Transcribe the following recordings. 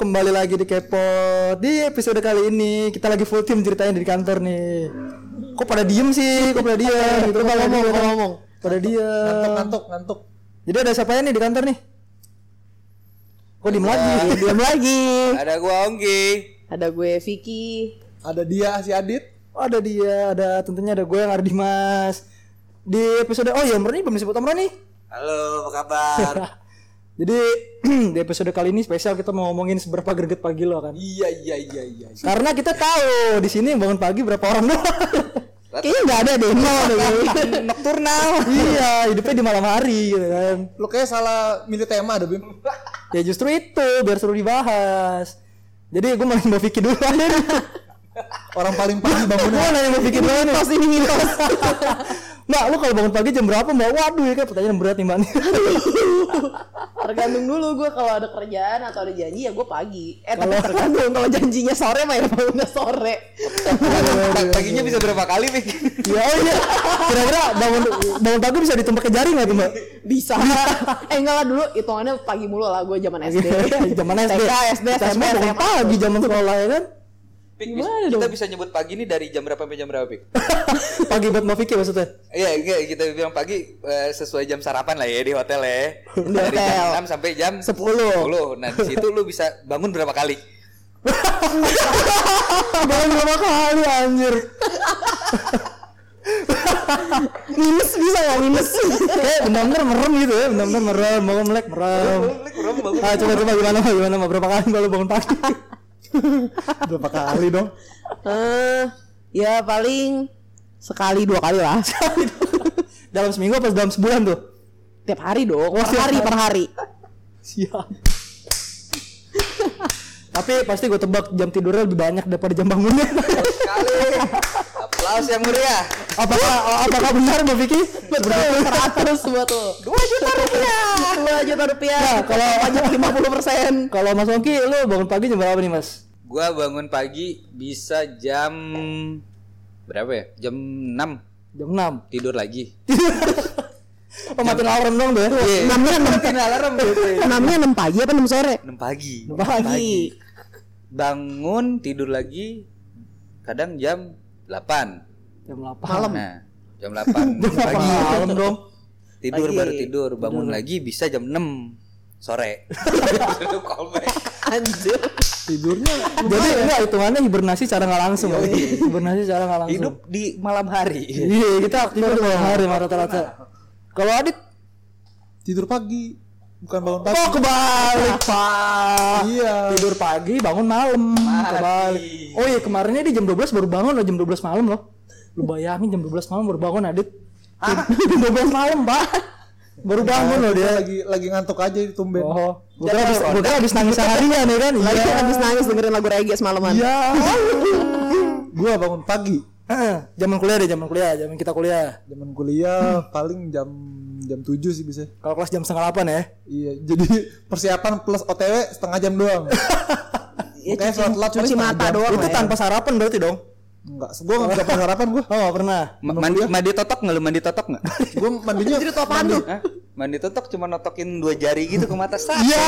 kembali lagi di Kepo. Di episode kali ini kita lagi full team ceritanya di kantor nih. Kok pada diem sih? Kok pada diem? Gitu pada ngomong, diem. ngomong. Pada diem. ngantuk ngantuk ngantuk Jadi ada siapa nih di kantor nih? Kok diem lagi? Diam lagi. Ada gua Onggi. Ada gue Vicky. ada dia si Adit Oh, ada dia, ada tentunya ada gue yang ada Dimas. Di episode oh ya, Amro nih belum disebut Amro nih. Halo, apa kabar? Jadi di episode kali ini spesial kita mau ngomongin seberapa greget pagi lo kan. iya iya iya iya Karena kita tahu di sini bangun pagi berapa orang doang. Kayaknya nggak ada deh. Nol deh. Nocturnal. iya, hidupnya di malam hari gitu kan. lo kayak salah milih tema ada bim Ya justru itu biar seru dibahas. Jadi gue mau Vicky dulu orang paling pagi bangunnya Gue nanya mau Vicky dulu nih. Mitos ini mitos. Mbak, lu kalau bangun pagi jam berapa mbak? Waduh ya kan pertanyaan berat nih mbak nih. Tergantung dulu gue kalau ada kerjaan atau ada janji ya gue pagi. Eh tapi tergantung kalau janjinya sore mah ya bangunnya sore. Paginya bisa berapa kali, Pik? ya oh iya. Kira-kira bangun bangun pagi bisa ditumpuk ke jari nggak tuh mbak? Bisa. eh enggak lah dulu hitungannya pagi mulu lah gue zaman SD. Zaman SD. TK, SD, SMP, SMA. pagi zaman sekolah ya kan? Pik, Gimana kita dong? bisa nyebut pagi ini dari jam berapa sampai jam berapa, Pik? pagi buat mbak Vicky maksudnya. Iya, iya, kita bilang pagi eh, sesuai jam sarapan lah ya di hotel ya. Di Dari hotel. jam 6 sampai jam 10. 10. Nah, di situ lu bisa bangun berapa kali? Bangun berapa kali anjir? minus bisa nggak minus? Kayak benar-benar merem gitu ya, benar-benar merem, bangun melek merem. Ah, coba coba gimana gimana berapa kali kalau bangun pagi? berapa kali dong Eh, ya paling sekali dua kali lah. dalam seminggu apa dalam sebulan tuh? Tiap hari dong. Per hari per hari. Siap. Tapi pasti gue tebak jam tidurnya lebih banyak daripada jam bangunnya. Kali. Aplaus yang meriah. apakah apakah benar Mbak Vicky? Betul, 100 buat lo. 2 juta rupiah. 2 juta rupiah. Nah, kalau pajak 50 persen. Kalau Mas Ongki, lu bangun pagi jam berapa nih Mas? Gua bangun pagi bisa jam berapa ya? Jam 6 Jam 6 tidur lagi. Oh matiin alarm dong tuh ya? 6 Matiin alarm gitu. Namanya 6 pagi apa 6 sore? 6 pagi. Pagi. Bangun tidur lagi kadang jam 8. Jam 8 Malam. Nah, jam 8 pagi. Malam dong Tidur Pagi. baru tidur, bangun lagi bisa jam 6 sore. Anjir. tidurnya Jadi enggak hitungannya hibernasi secara nggak langsung ya? Hibernasi secara nggak langsung Hidup di malam hari. Iya kita aktif di malam hari rata-rata Kalau Adit tidur pagi bukan bangun pagi. Oh kebalik pak. Iya. Tidur pagi bangun malam. Kebalik. Oh iya kemarinnya di jam 12 baru bangun loh jam 12 malam loh. Lu bayangin jam 12 malam baru bangun Adit. Jam 12 malam pak. Baru bangun loh dia. lagi lagi ngantuk aja di tumben. Oh Gue habis, kira habis nangis seharian ya kan? Iya. habis nangis dengerin lagu reggae semalaman. Iya. Gua bangun pagi. Heeh, Zaman kuliah deh zaman kuliah Zaman kita kuliah. Zaman kuliah paling jam jam 7 sih bisa Kalau kelas jam setengah 8 ya iya jadi persiapan plus OTW setengah jam doang Ya, Makanya cuci, cuci mata jam. doang. Itu ya. tanpa sarapan berarti dong enggak gua enggak pernah sarapan gua Oh gak pernah Ma- mandi, mandi totok nggak lu mandi totok nggak? gua mandinya Jadi itu apaan tuh? Hah? Mandi totok cuma notokin dua jari gitu ke mata sat. Iya.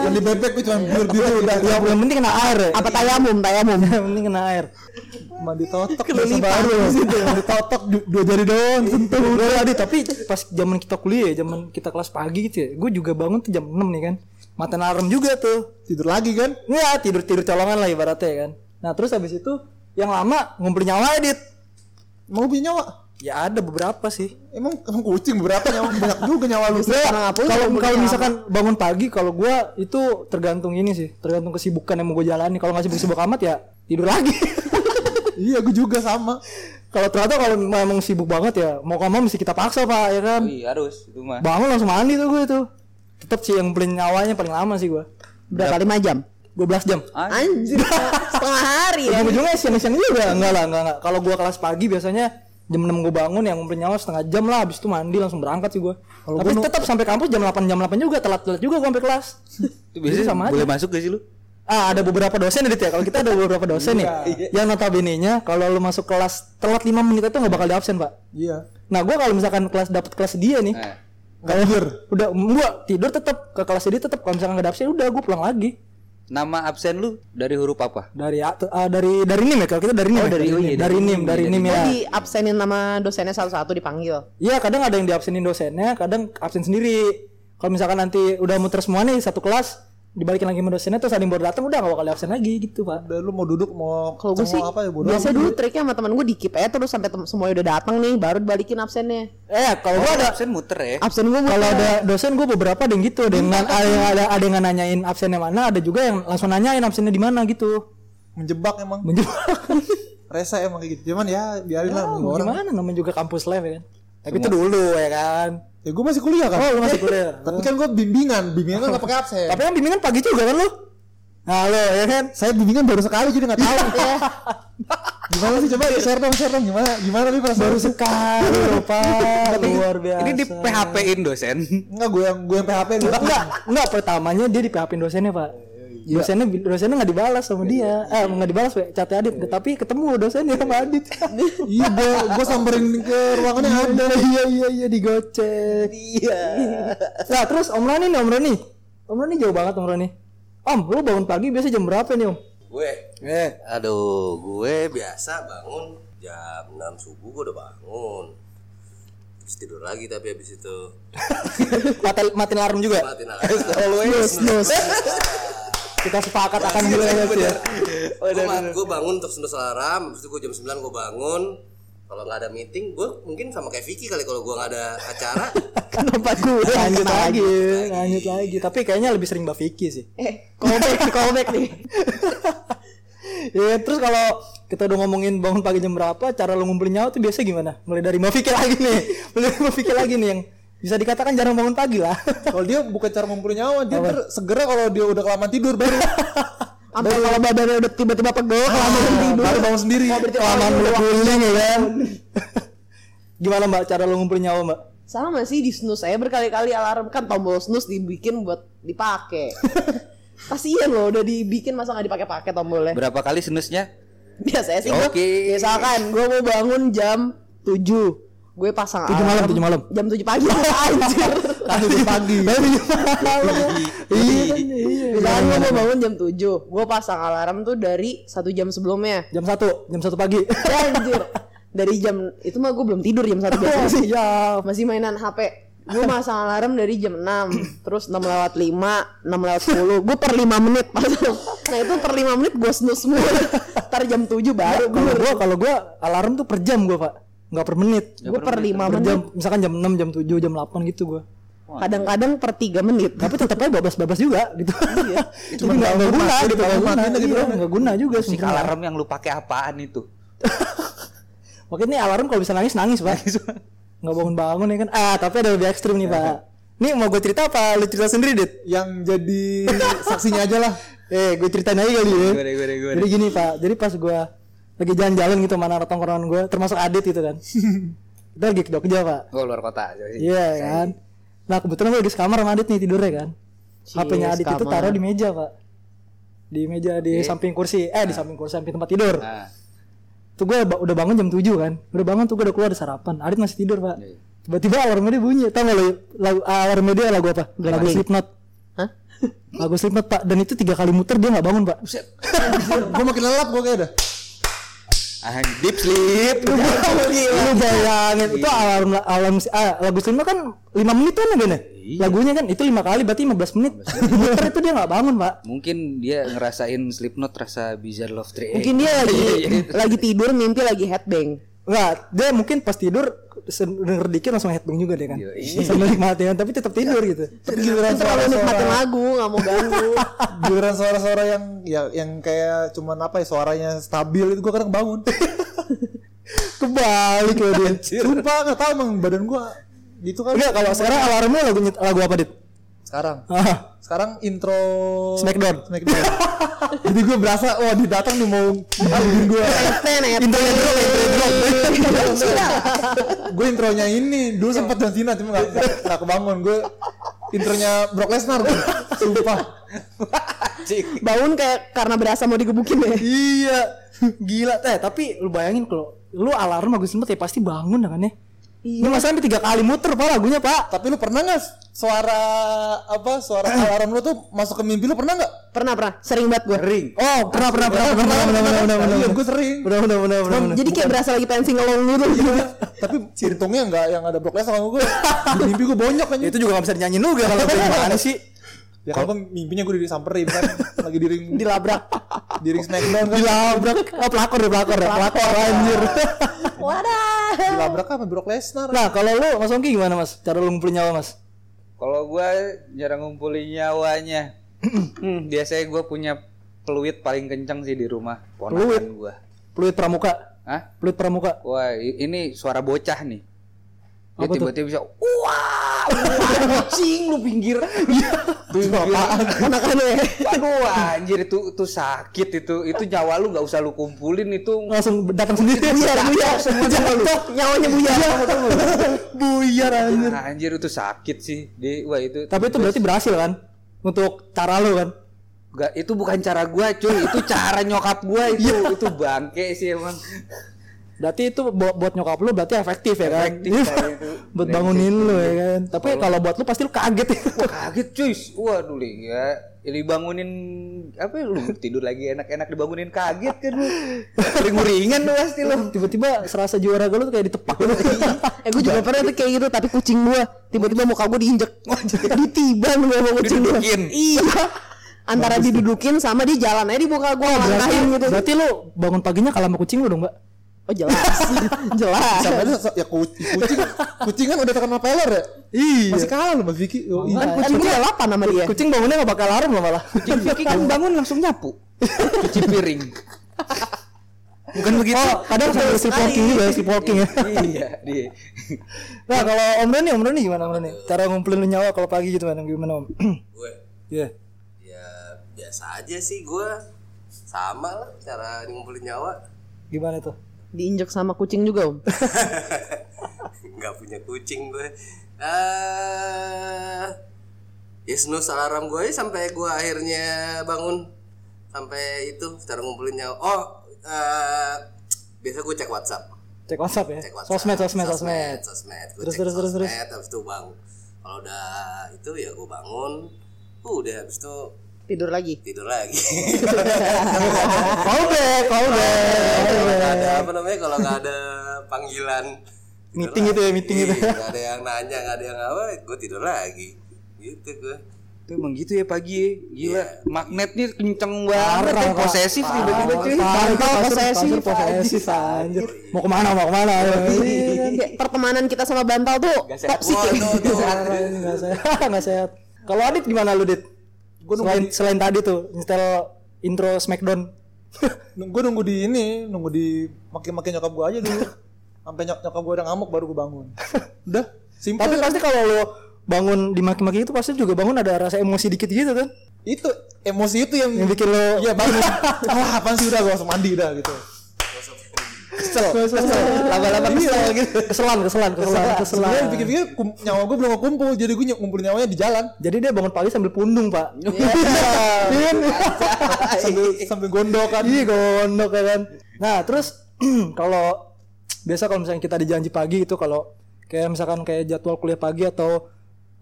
mandi bebek gua cuma biur biru udah Yang yang penting kena air ya. Apa tayamum, tayamum. Yang penting kena air. mandi totok Kelilipan baru di situ. mandi totok du- dua jari doang sentuh Gue tadi tapi pas zaman kita kuliah ya, zaman kita kelas pagi gitu ya. Gue juga bangun tuh jam 6 nih kan. Matiin alarm juga tuh. tidur lagi kan Iya, tidur-tidur colongan lah ibaratnya ya kan. Nah, terus habis itu yang lama ngumpulin nyawa edit. mau punya nyawa Ya ada beberapa sih. emang emang kucing berapa nyawa banyak juga nyawa lu Nah, kalau kalau misalkan bangun pagi kalau gua itu tergantung ini sih, tergantung kesibukan yang mau gue jalani. Kalau nggak sibuk-sibuk amat ya tidur lagi. iya gua juga sama kalau ternyata kalau memang sibuk banget ya mau mau mesti kita paksa pak ya kan. Iya harus itu mah. Bangun langsung mandi tuh gue itu. Tetap sih yang paling nyawanya paling lama sih gue. Berapa 5 jam? 12 jam. Anjir. Setengah hari ya. Ujung-ujungnya siang-siang juga enggak lah, enggak enggak. Kalau gua kelas pagi biasanya jam 6 gue bangun yang ngumpulin nyawa setengah jam lah habis itu mandi langsung berangkat sih gua. Kalau Tapi gua tetap sampai kampus jam 8 jam 8 juga telat-telat juga gua sampai kelas. Itu biasanya sama aja. boleh masuk gak sih lu? Ah, ada beberapa dosen Dit ya. Kalau kita ada beberapa dosen nih. Yang notabene-nya kalau lu masuk kelas telat 5 menit itu nggak bakal di absen, Pak. iya Nah, gua kalau misalkan kelas dapat kelas dia nih, nggak tidur udah gua tidur tetap ke kelas dia tetap kalau misalkan nggak ada absen udah gua pulang lagi. Nama absen lu dari huruf apa? Dari A- ah, dari dari NIM ya kalau kita dari NIM. Oh, ya? dari- oh iya, dari dari NIM, NIM, dari dari NIM ya. di absenin nama dosennya satu-satu dipanggil. Iya, kadang ada yang diabsenin dosennya, kadang absen sendiri. Kalau misalkan nanti udah muter semua nih satu kelas, dibalikin lagi sama dosennya terus ada yang baru datang udah gak bakal absen lagi gitu, Pak. Udah lu mau duduk mau Kalau gue sih apa ya bodo biasa dulu triknya sama temen gue di keep aja terus sampai semuanya udah datang nih baru dibalikin absennya. Eh, kalau gua ada absen muter ya. absen gue kalau ada dosen gue beberapa ada yang gitu ada yang ada yang ada, ada yang nanyain absennya mana ada juga yang langsung nanyain absennya di mana gitu menjebak emang. menjebak Rese emang kayak gitu. Cuman ya biarin lah Oh, orang. gimana namanya juga kampus live ya kan tapi itu dulu ya kan Ya gue masih kuliah kan. oh lu masih kuliah Tapi kan gue bimbingan, bimbingan kan gak pakai absen. tapi kan bimbingan pagi juga kan lu nah lo ya kan Saya bimbingan baru sekali jadi nggak tahu. gimana sih coba share dong, share dong gimana? Gimana nih perasaan? baru sekali lo pak luar biasa Ini di PHP-in dosen. Enggak gue yang gue yang PHP lu. enggak enggak pertamanya dia di PHP dosennya pak dosennya dosennya nggak dibalas sama dia. Eh nggak dibalas Pak, chatnya Adit. Tapi ketemu dosennya sama Adit. Iya gue gue samperin ke ruangannya ada. iya iya iya digocek. Iya. Nah terus Om Rani nih Om Rani. Om Rani jauh banget Om Rani. Om lu bangun pagi biasa jam berapa nih Om? Gue, eh. Aduh, gue biasa bangun jam 6 subuh gue udah bangun. Terus tidur lagi tapi habis itu. Mati matiin alarm juga? Matiin alarm. always kita sepakat akan gila ya ya Gue, bangun terus nus alarm, habis itu gue jam 9 gue bangun. Kalau nggak ada meeting, gue mungkin sama kayak Vicky kali kalau gue nggak ada acara. Kenapa gue? lanjut lagi lanjut lagi. Tapi kayaknya lebih sering Mbak Vicky sih. Eh, callback, callback nih. ya terus kalau kita udah ngomongin bangun pagi jam berapa cara lu ngumpulin nyawa tuh biasa gimana? Mulai dari Mbak Vicky lagi nih. Mulai dari Mbak Vicky lagi nih yang bisa dikatakan jarang bangun pagi lah Kalau dia bukan cara ngumpulin nyawa, dia ntar segera kalau dia udah kelamaan tidur baru Sampai kalau badannya udah tiba-tiba pegel, kelamaan tidur. baru bangun sendiri. kelamaan guling ya kan gimana mbak cara lu ngumpulin nyawa mbak Sama sih di snooze saya berkali-kali alarm kan tombol snooze dibikin buat dipakai. Kasian loh udah dibikin masa nggak dipakai-pakai tombolnya. Berapa kali senusnya? Biasanya sih gue Oke. misalkan gue mau bangun jam 7 gue pasang Tujuh malam, alarm tujuh malam. jam 7 pagi. Anjir. Tujuh pagi. Tujuh malam. Iya. Kan iya. Misalkan gue mau bangun jam 7 gue pasang alarm tuh dari satu jam sebelumnya. Jam satu jam satu pagi. Ya anjir. Dari jam itu mah gue belum tidur jam satu biasanya. Sih siap masih mainan HP gue masang alarm dari jam 6 terus 6 lewat 5 6 lewat 10 gue per 5 menit. Pasang nah itu per 5 menit gue snooze semua ntar jam 7 baru gue kalau gua alarm tuh per jam gua pak nggak per menit. Gue per 5 per menit. jam misalkan jam 6 jam 7 jam 8 gitu gua. Kadang-kadang per 3 menit. Tapi tetap aja babas-babas juga gitu. Iya. Cuma nggak guna matiin, gitu nggak guna matiin gitu. Iya, nggak guna juga sebenarnya. alarm yang lu pakai apaan itu? Makanya nih alarm kalau bisa nangis nangis pak. Nggak bangun bangun ya kan? Ah tapi ada lebih ekstrim nih pak. Nih mau gue cerita apa? Lu cerita sendiri dit. Yang jadi saksinya aja lah. eh gue ceritain aja kali ya. Gue gue gue jadi gini pak. Jadi pas gue lagi jalan-jalan gitu mana tongkrongan gue termasuk Adit gitu kan. Kita lagi ke Jogja pak. Gue luar kota. jadi. iya kan. Nah kebetulan gue lagi sekamar sama Adit nih tidurnya kan. HP-nya Adit itu taruh di meja pak. Di meja di samping kursi. Eh di samping kursi samping tempat tidur. Nah, tuh gue ba- udah bangun jam 7 kan. Udah bangun tuh gue udah keluar ada sarapan. Adit masih tidur pak. Iya. tiba-tiba alarmnya dia bunyi. Tau gak lo lagu alarmnya dia lagu apa? Lagu Slipknot. Hah? lagu Slipknot pak. Dan itu tiga kali muter dia nggak bangun pak. Gue makin lelap gue kayak dah. Ah, deep sleep. lu bayangin itu alarm alarm ah, lagu Slipknot kan 5 menit kan ya lagunya kan itu lima kali berarti 15 menit. Muter itu dia nggak bangun pak. Mungkin dia ngerasain Slipknot rasa Bizarre Love Train. mungkin dia lagi lagi tidur mimpi lagi headbang Enggak, dia mungkin pas tidur denger dikit langsung headbang juga deh kan. Sambil nikmatin tapi tetap tidur gitu. Tapi giliran terlalu nikmatin lagu nggak mau ganggu giliran suara-suara yang ya yang kayak cuman apa ya suaranya stabil itu gue kadang bangun. Kebalik ya dia. Sumpah nggak tahu emang badan gue gitu kan. Enggak, kalau sekarang alarmnya lagu lagu apa, Dit? Sekarang. Ah, sekarang intro Smackdown. Smackdown. Jadi gue berasa wah di datang nih mau ngabungin gue. intro intro intro gue intronya ini dulu sempat John Cena cuma gak, gak, kebangun. Gue intronya Brock Lesnar gue sumpah. Bangun kayak karena berasa mau digebukin ya. Iya. Gila, eh tapi lu bayangin kalau lu alarm bagus banget ya pasti bangun ya kan ya. Ini masa sampai tiga kali muter pak lagunya pak. Tapi lu pernah nggak suara apa suara alarm lu tuh masuk ke mimpi lu pernah nggak? Pernah pernah, sering banget gue. Ring. Oh pernah pernah pernah pernah pernah pernah pernah pernah pernah Iya, gue sering. pernah pernah pernah pernah pernah. Jadi kayak berasa lagi pengen singelong gitu. Tapi untungnya nggak yang ada blok sama gue. Di mimpi gue bonyok aja. Itu juga gak bisa dinyanyiin juga kalau kayak gimana sih? Ya kalau gua mimpinya gue disamperin kan lagi di ring Dilabrak. di ring smackdown kan. Dilabrak. Oh pelakor ya pelakor ya pelakor anjir. Wadah. Dilabrak apa Brock Lesnar. Nah kalau lu Mas Ongki gimana Mas? Cara lu ngumpulin nyawa Mas? Kalau gua jarang ngumpulin nyawanya. hmm, biasanya gua punya peluit paling kencang sih di rumah. Peluit? Ponakan gua. Peluit pramuka. Hah? Peluit pramuka. Wah, ini suara bocah nih. Dia Apa tuh? tiba-tiba bisa wah, kucing lu pinggir. pinggir. Ponakan lu ya. Waduh, anjir itu itu sakit itu. Itu nyawa lu nggak usah lu kumpulin itu. Langsung datang sendiri. Buyar, buyar. Jatuh, nyawanya buyar. Buyar anjir. Ah, anjir itu sakit sih. Di wah itu Tapi itu berarti berhasil kan? Untuk cara lu kan? Enggak, itu bukan cara gua, cuy. Itu cara nyokap gua itu. itu bangke sih emang. Berarti itu buat, buat nyokap lu berarti efektif ya kan? Efektif buat bangunin lu ya kan. Tapi kalau buat lu pasti lu kaget ya. Wah, kaget cuy. Waduh, li ya. Ini bangunin apa ya, lu tidur lagi enak-enak dibangunin kaget kan lu. Ring-ringan lu pasti lu. Tiba-tiba serasa juara gue lu kayak ditepak gitu. Eh gue juga pernah tuh kayak gitu tapi kucing gue tiba-tiba muka gue diinjek. Ditiban gue sama kucing. Didudukin. Iya. Antara didudukin sama di jalan aja di muka gue berarti, langkahin gitu. berarti lu bangun paginya kalah sama kucing lu dong, Mbak? Oh jelas. jelas. Sampai ada ya kucing, kucing, kucing kan udah terkenal peler ya. Iya. Masih kalah loh Mas Vicky. Oh, iya. Kan gue balapan sama dia. Kucing bangunnya gak bakal alarm loh malah. Kucing Vicky kan bangun langsung nyapu. Cuci piring. Bukan begitu. Oh, kadang sambil sleepwalking juga, sleepwalking ya. iya, di. Nah, kalau Om Roni, Om Roni gimana Om Roni? Cara ngumpulin lu nyawa kalau pagi gitu kan, gimana Om? gue Iya. ya biasa aja sih gue sama lah cara ngumpulin nyawa Gimana tuh? Diinjek sama kucing juga om. nggak punya kucing gue eh ya snooze alarm gue sampai gue akhirnya bangun sampai itu cara ngumpulin nyawa oh eh biasa gue cek WhatsApp Cek WhatsApp ya. cek WhatsApp Sosmed, sosmed, sosmed. sosmed Gua Terus, cek terus, terus, terus. sosmed, habis itu bang kalau udah itu ya gue bangun udah habis itu Tidur lagi. tidur lagi Call back, call back. Nggak ada apa namanya kalau nggak ada panggilan Meeting gitu ya, meeting gitu. Iya, nggak ada yang nanya nggak ada yang apa gue tidur lagi gitu gue Itu emang gitu ya pagi ya. Gila, Iya. magnetnya kenceng banget, Parah, ya, posesif tiba-tiba cuy. Pantau posesif, posesif, posesif anjir. Mau ke mana, mau ke mana? Kayak pertemanan kita sama bantal tuh toksik. Nggak sehat, nggak sehat. Kalau Adit gimana lu, Dit? Selain, selain tadi tuh, install intro Smackdown. Gue nunggu di ini, nunggu di makin-makin nyokap gue aja dulu. Sampai nyok nyokap gue udah ngamuk baru gue bangun. Udah, simpel. Tapi pasti kalau lu bangun dimaki-maki itu pasti juga bangun ada rasa emosi dikit gitu kan? itu emosi itu yang Yang bikin lo Iya bangun. ah apaan sih udah gue langsung mandi udah gitu. Kesel, kesel, laba-laba kesel gitu. Keselan, keselan, keselan, keselan. Sebenarnya pikir-pikir nyawa gue belum kumpul, jadi gue ngumpulin nyawanya di jalan Jadi dia bangun pagi sambil pundung, Pak. Iya. sambil sambil gondok kan. Iya gondok ya kan. Nah terus kalau biasa kalau misalnya kita dijanji pagi itu kalau kayak misalkan kayak jadwal kuliah pagi atau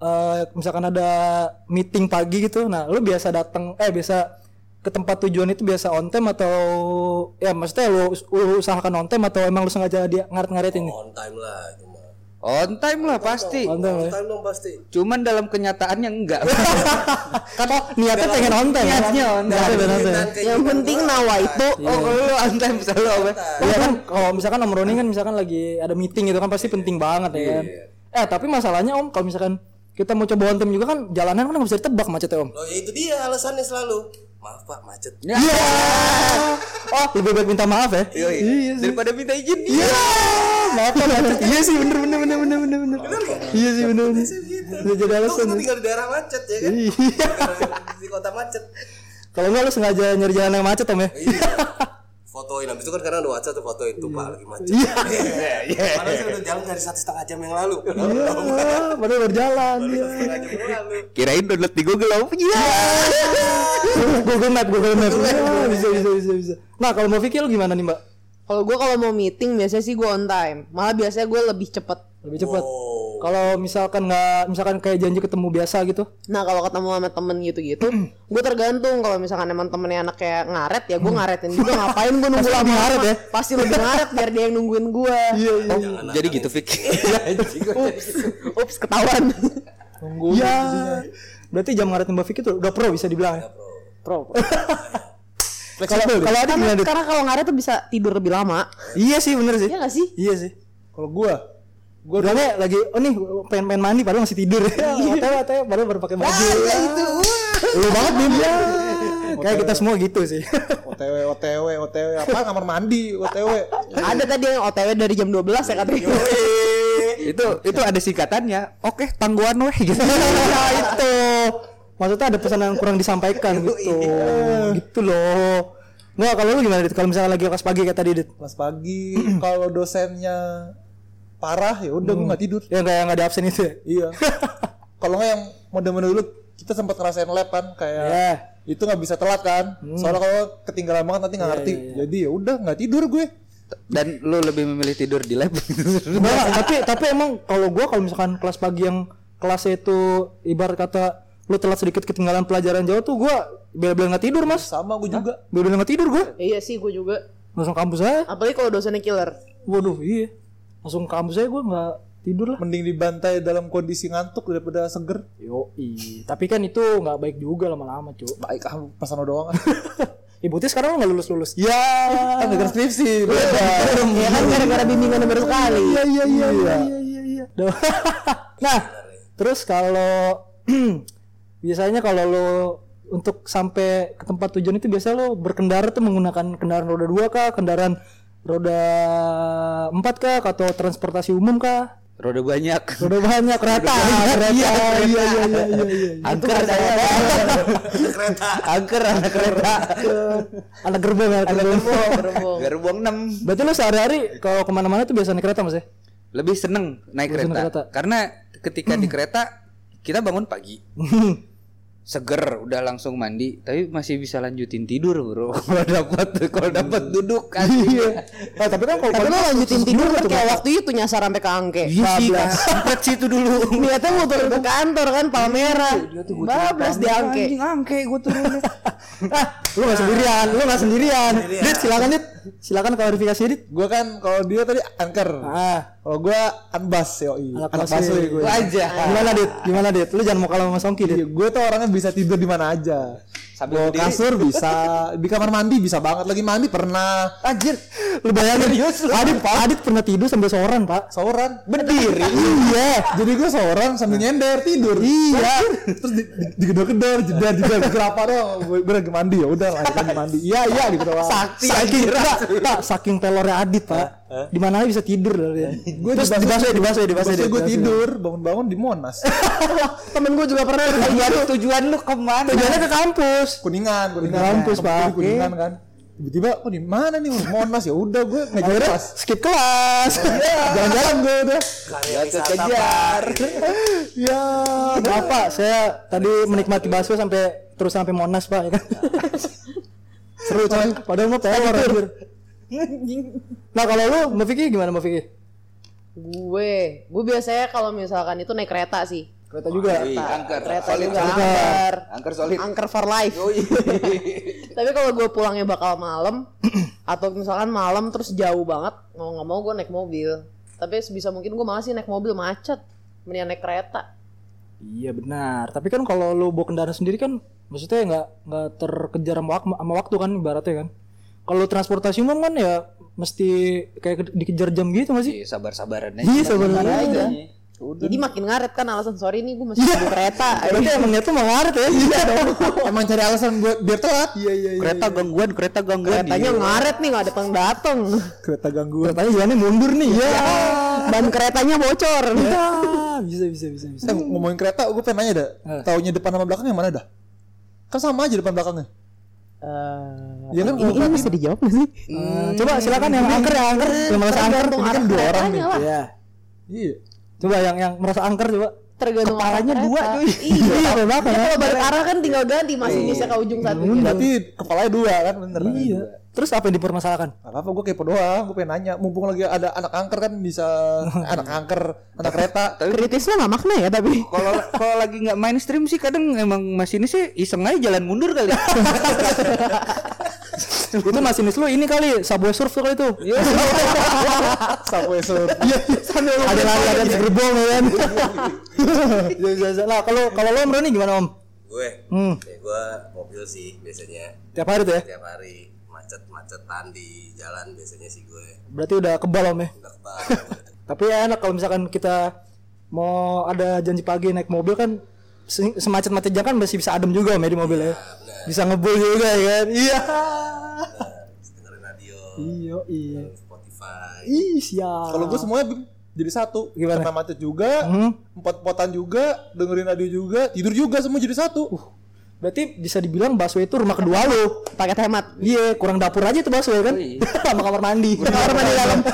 eh, misalkan ada meeting pagi gitu, nah lu biasa datang eh biasa ke tempat tujuan itu biasa on time atau ya maksudnya lu, lu usahakan on time atau emang lu sengaja dia ngaret-ngaretin nih? on time lah cuma On time lah pasti. On time on ya. time dong pasti Cuman dalam kenyataannya enggak. Kan niatnya pengen on time. Niatnya on time. Niatnya pengen on time. Yang penting nawa itu Oh, kalau lu on time selalu apa? Iya kan kalau misalkan Om Roni kan misalkan lagi ada meeting itu kan pasti penting banget ya kan. Eh tapi masalahnya Om kalau misalkan kita mau coba on time juga kan jalanan kan nggak bisa ditebak macetnya Om. oh ya itu dia alasannya selalu maaf pak macet Ya. Oh lebih baik minta maaf ya. Iya, daripada minta izin. Iya. Maaf Pak, macet. Iya sih bener bener bener bener bener bener. Iya sih bener bener. Udah jadi Lu alasan. lu tinggal di daerah macet ya kan Iya. di kota macet Kalau enggak lu sengaja nyari jalan yang macet Om ya. iya fotoin habis itu kan karena ada WhatsApp tuh fotoin tuh pak lagi macet Iya. Padahal saya udah jalan dari satu setengah jam yang lalu Iya, padahal berjalan lalu Kirain download di Google apa? Iya. Google Map, Google Map. Bisa bisa bisa bisa. Nah, kalau mau lu gimana nih, Mbak? Kalau gue kalau mau meeting biasanya sih gue on time. Malah biasanya gue lebih cepet lebih cepat kalau misalkan nggak misalkan kayak janji ketemu biasa gitu? Nah kalau ketemu sama temen gitu-gitu, gue tergantung. Kalau misalkan emang temennya anak kayak ngaret ya gue ngaretin juga. Ngapain gue nunggu lama? ngaret ya? Pasti lebih ngaret biar dia yang nungguin gue. Iya Oh, jadi gitu Fik. Ups, ups ketahuan. Nunggu ya berarti jam ngaret Mbak Vicky tuh udah pro bisa dibilang ya? Pro. Kalau kalau ada Karena, karena kalau ngaret tuh bisa tidur lebih lama. iya sih bener sih. Iya gak sih? iya sih. Kalau gua, gua Bilangnya lagi, oh nih pengen pengen mandi padahal masih tidur. Otw, otw, padahal baru pakai baju. ya itu. Lu banget nih dia. Kayak kita semua gitu sih. OTW, OTW, OTW, apa kamar mandi, OTW. Ada tadi yang OTW dari jam 12 ya katanya. itu itu ada singkatannya. Oke, tangguhan weh gitu. ya itu. Maksudnya ada pesan yang kurang disampaikan gitu. Gitu loh. Nggak, kalau lu gimana Dit? Kalau misalnya lagi kelas pagi kayak tadi Dit. Kelas pagi, kalau dosennya parah ya udah gua nggak tidur. Yang kayak nggak ada absen itu ya. Iya. kalau nggak yang mode-mode dulu kita sempat ngerasain lab kan kayak Iya. itu nggak bisa telat kan. Soalnya kalau ketinggalan banget nanti nggak ngerti. Jadi ya udah nggak tidur gue. Dan lu lebih memilih tidur di lab. Enggak, tapi tapi emang kalau gua kalau misalkan kelas pagi yang kelasnya itu ibarat kata lu telat sedikit ketinggalan pelajaran jauh tuh gua bela-bela nggak tidur mas Sama gue juga. bela-bela nggak tidur gua Iya sih gue juga. langsung kampus aja Apalagi kalau dosennya killer. waduh iya langsung kampus aja gua nggak tidur lah Mending dibantai dalam kondisi ngantuk daripada seger. yo tapi kan itu nggak baik juga lama-lama cu Baik ah pasano doang. ibu sekarang lu nggak lulus lulus ya kan denger skripsi. Ya kan gara-gara bimbingan baru sekali. iya iya iya iya iya iya Duh. nah terus kalau biasanya kalau lo untuk sampai ke tempat tujuan itu biasa lo berkendara tuh menggunakan kendaraan roda dua kah kendaraan roda empat kah? Atau transportasi umum kah? Roda banyak. roda banyak kereta. kereta. Iya iya iya iya iya iya Angker saya. Angker anak kereta. anak gerbong anak gerbong. Gerbong. Gerbong. 6 berarti lo sehari-hari kalau ke mana-mana tuh biasa naik kereta mas ya? Lebih seneng naik kereta. kereta. karena ketika di kereta kita bangun pagi seger udah langsung mandi tapi masih bisa lanjutin tidur bro kalau dapat kalau dapat duduk kan iya nah, tapi kan kalau Tapi lo pagi- lanjutin tidur kan kayak waktu itu nyasar sampai ke angke. iya sih sempet situ dulu Niatnya mau turun ke kantor kan Palmera. Bablas di angke. anjing angke gue turun ah, lu gak sendirian, lu gak sendirian. Dit, silakan Dit. Silakan klarifikasi Dit. gue kan kalau dia tadi anker. Ah, Kalau gue anbas yoi. Anak baswe gue. aja gimana Dit? Gimana Dit? Lu jangan mau kalah sama Songki Dit. gue tuh orangnya bisa tidur di mana aja. Sambil Bawa kasur bisa, di kamar mandi bisa banget. Lagi mandi pernah. Anjir, lu bayangin Adit, Adit pernah tidur sambil seorang, Pak. Seorang Berdiri. iya. Jadi gue seorang sambil nyender tidur. Iya. Terus di, di, digedor-gedor, jeda jeda kenapa dong? Gue, lagi mandi ya udah lagi mandi. Iya iya gitu doang. Sakti saking, Pak, Pak, saking telurnya Adit, Pak. Di mana aja bisa tidur loh dia. Gue Terus di baswe, di baswe, di baswe. gue tidur, bangun-bangun di Monas. Temen gue juga pernah tujuan tujuan lu ke mana Tujuannya ke kampus. Kuningan, kuningan. Kampus, Kebetulan Pak. Kuningan kan. Tiba-tiba, oh di mana nih Monas ya udah gue nggak Akhirnya jelas. skip kelas. Jalan-jalan gue udah. kejar Ya, maaf Pak, saya tadi menikmati bakso sampai terus sampai Monas Pak, ya kan. Seru coy, padahal mau pelor anjir. Nah kalau lu Mbak Vicky gimana Mbak Vicky? Gue, gue biasanya kalau misalkan itu naik kereta sih. Kereta juga. Kereta, angker. kereta Solid, juga solid. angker. angker solid Angker for life. Tapi kalau gue pulangnya bakal malam atau misalkan malam terus jauh banget, mau nggak mau gue naik mobil. Tapi sebisa mungkin gue malah sih naik mobil macet. Mendingan naik kereta. Iya benar. Tapi kan kalau lu bawa kendaraan sendiri kan maksudnya nggak nggak terkejar sama, wak- sama waktu kan ibaratnya kan. Kalau transportasi umum kan ya mesti kayak ke- dikejar jam gitu nggak sih? Iya, sabar-sabaran aja Iya aja. Jadi makin ngaret kan alasan sorry nih gue masih nunggu kereta. Berarti emang niatnya mau ngaret ya? Iya dong. Emang cari alasan buat biar telat. Iya iya iya. kereta gangguan kereta gangguan Keretanya ngaret nih nggak datang datang. Kereta gangguan. Keretanya jalannya mundur nih. Iya. Ban keretanya bocor. Ya, bisa bisa bisa bisa. Eh, ngomongin kereta, gue pengen nanya dah. Taunya depan sama belakang yang mana dah? Kan sama aja depan belakangnya. Eh, Iya kan ini, ini bisa dijawab nggak sih? Eh, coba silakan yang angker yang angker yang merasa angker kan dua orang nih. Iya. Iya. Coba yang yang merasa angker coba. Tergantung Kepalanya dua, cuy. Iya. Iya, Ya, kalau balik arah kan tinggal ganti masinisnya ke ujung satunya. Berarti kepalanya dua kan bener. Iya. Terus apa yang dipermasalahkan? Gak apa-apa gue kepo doang, gue pengen nanya. Mumpung lagi ada anak kanker kan bisa anak kanker, anak kereta. Kritisnya nggak makna ya tapi. Kalau kalau lagi nggak mainstream sih kadang emang masinis sih iseng aja jalan mundur kali. Itu masinis lu ini kali subway surf tuh kali itu. Subway surf. Iya, ada lari ada di gerbong ya kan. Iya, iya, iya. Nah, kalau kalau lo Om Roni gimana Om? gue Hmm. ya gue mobil sih biasanya Tiap hari tuh ya. tiap hari macet-macetan di jalan biasanya sih gue Berarti udah kebal Om ya. udah kebal Tapi ya enak kalau misalkan kita mau ada janji pagi naik mobil kan se- semacet-macetnya kan masih bisa adem juga Om ya di mobil ya. Bisa ngebul juga ya kan. Iya. dengerin radio Iya, iya. Spotify Ih, siap. Kalau gue semuanya jadi satu. Gimana? Kena macet juga, Hmm. empat-potan juga, dengerin radio juga, tidur juga semua jadi satu. Berarti bisa dibilang busway itu rumah kedua lo. Paket hemat. Iya, kurang dapur aja tuh busway kan. Sama kamar mandi. Kamar mandi dalam.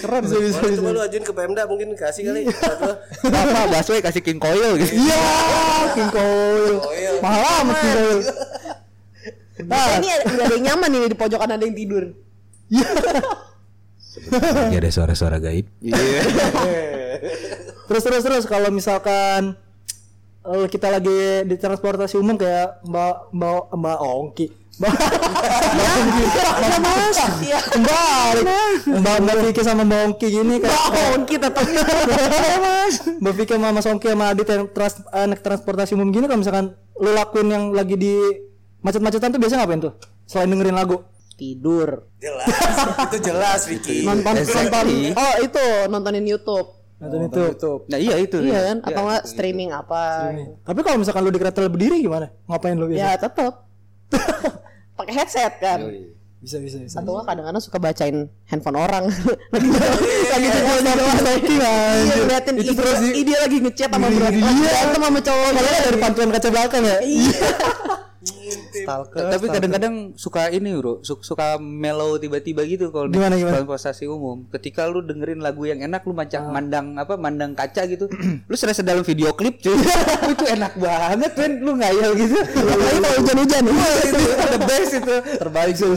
Keren. bisa, bisa, coba lu ajuin ke Pemda mungkin kasih kali Iya. Apa busway kasih king coil gitu. Iya, King Coil. Coil. Mahal amat King Coil. Nah, ini ada ada yang nyaman ini di pojokan ada yang tidur. Ya ada suara-suara gaib. Terus terus terus kalau misalkan eh, kita lagi di transportasi umum kayak Mbak Mbak Mbak Ongki. Mbak Mbak Ongki. Mbak Mas. Mbak Mbak Mbak Vicky sama Mbak Ongki gini kayak Mbak Ongki tetap Mas. Mbak Vicky sama Mas Ongki sama di trans, anak transportasi umum gini kalau misalkan lu lakuin yang lagi di macet-macetan tuh biasanya ngapain tuh? Selain dengerin lagu. Tidur. jelas itu jelas Vicky Nonton nonton. Oh itu nontonin YouTube. Nonton itu. Nah iya itu. Iya kan? Ya, Atau nggak streaming apa? Tapi kalau misalkan lu di kereta berdiri gimana? Ngapain lu biasa? Ya tetap. Pakai headset kan. Bisa bisa bisa. Atau nggak kadang-kadang suka bacain handphone orang. lagi lagi Iya, Iya, ngeliatin Itu ide, terus di- ide lagi ngechat sama bro. Iya. Berantem sama cowok. Kalau dari pantulan kaca belakang ya? Iya. Stalker. Tapi kadang-kadang suka ini bro, su- suka mellow tiba-tiba gitu kalau di transportasi umum. Ketika lu dengerin lagu yang enak, lu macam mandang apa, mandang kaca gitu, lu serasa dalam video klip cuy. itu enak banget kan, lu ngayal gitu. Apalagi kalau hujan-hujan ya. itu the best itu. Terbaik sih.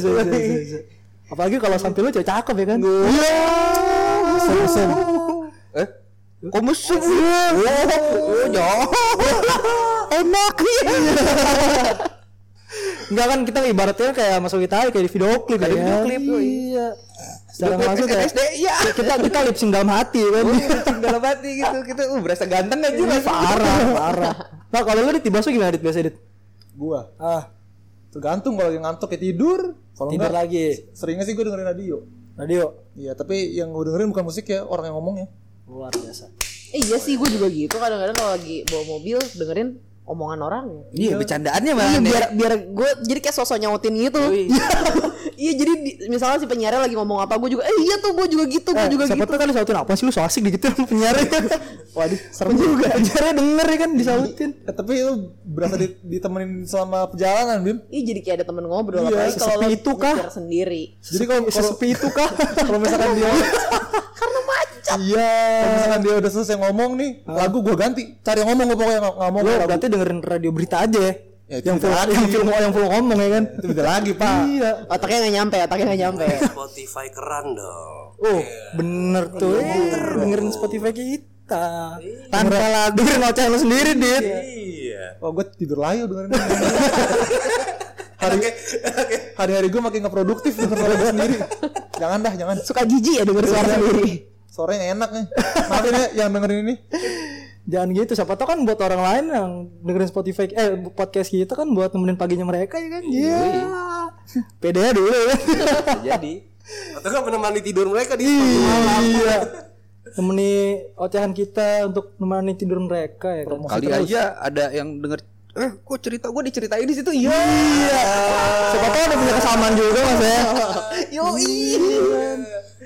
Apalagi kalau sampai lu cewek cakep ya kan? Iya. Mesem-mesem. Eh, kok mesum? Oh, jauh. Enak. Enggak kan kita ibaratnya kayak masuk kita kayak di video klip ya. Kayak video kan? klip. Iya. Secara langsung kayak SNSD, iya. kita kita lip sync dalam hati ya kan. Cing dalam hati gitu, kita uh berasa ganteng aja Iya, parah, parah. Nah, kalau lu dit di bakso gimana dit biasa dit? Gua Ah, tergantung kalau yang ngantuk ya tidur. Kalau tidur enggak, lagi. seringnya sih gue dengerin radio. Radio. Iya, tapi yang gue dengerin bukan musik ya, orang yang ngomongnya. Luar biasa. Eh, iya sih gue juga gitu kadang-kadang kalau lagi bawa mobil dengerin omongan orang. Iya, bercandaannya malah Iya biar biar gue jadi kayak sosok nyautin gitu. iya jadi di- misalnya si penyiarnya lagi ngomong apa gue juga eh iya tuh gue juga gitu gue Eh, juga siapa gitu. tuh kali sautin apa sih lu so asik gitu penyiarnya. Waduh, serem juga. Penyiarnya denger ya kan disautin. Eh, tapi lu berasa di- ditemenin selama perjalanan, Bim. Iya jadi kayak ada temen ngobrol Iya, apalagi kalau itu kah? sendiri. Jadi kalau kalau sesepi itu kah? kalau misalkan dia Karena macet. Iya. kalau misalkan dia udah selesai ngomong nih, lagu gue ganti. Cari yang ngomong gue pokoknya nggak nggak mau Lu lagu. berarti dengerin radio berita aja ya. Ya, itu yang full, lagi. yang full yang full ngomong ya kan. Itu beda lagi, Pak. Iya. Otaknya nggak nyampe, otaknya nggak nyampe. Spotify keran dong Oh, bener tuh. Eh, dengerin Spotify kita. Tanpa lagu dengerin oceh lu sendiri, Dit. iya Oh, gue tidur layu dengerin. hari hari-hari gue makin nggak produktif denger suara gue sendiri. Jangan dah, jangan. Suka jijik ya denger suara sendiri. Suaranya enak nih. Maafin ya yang dengerin ini. Jangan gitu, siapa tau kan buat orang lain yang dengerin Spotify eh podcast kita kan buat nemenin paginya mereka ya kan. Iya. Pede dulu ya. Jadi atau kan menemani tidur mereka di malam Iya. Nemeni ocehan kita untuk nemani tidur mereka ya kan. kali aja ada yang denger eh kok cerita gue diceritain di situ iya Siapa tahu ada punya kesamaan juga Mas ya. Yo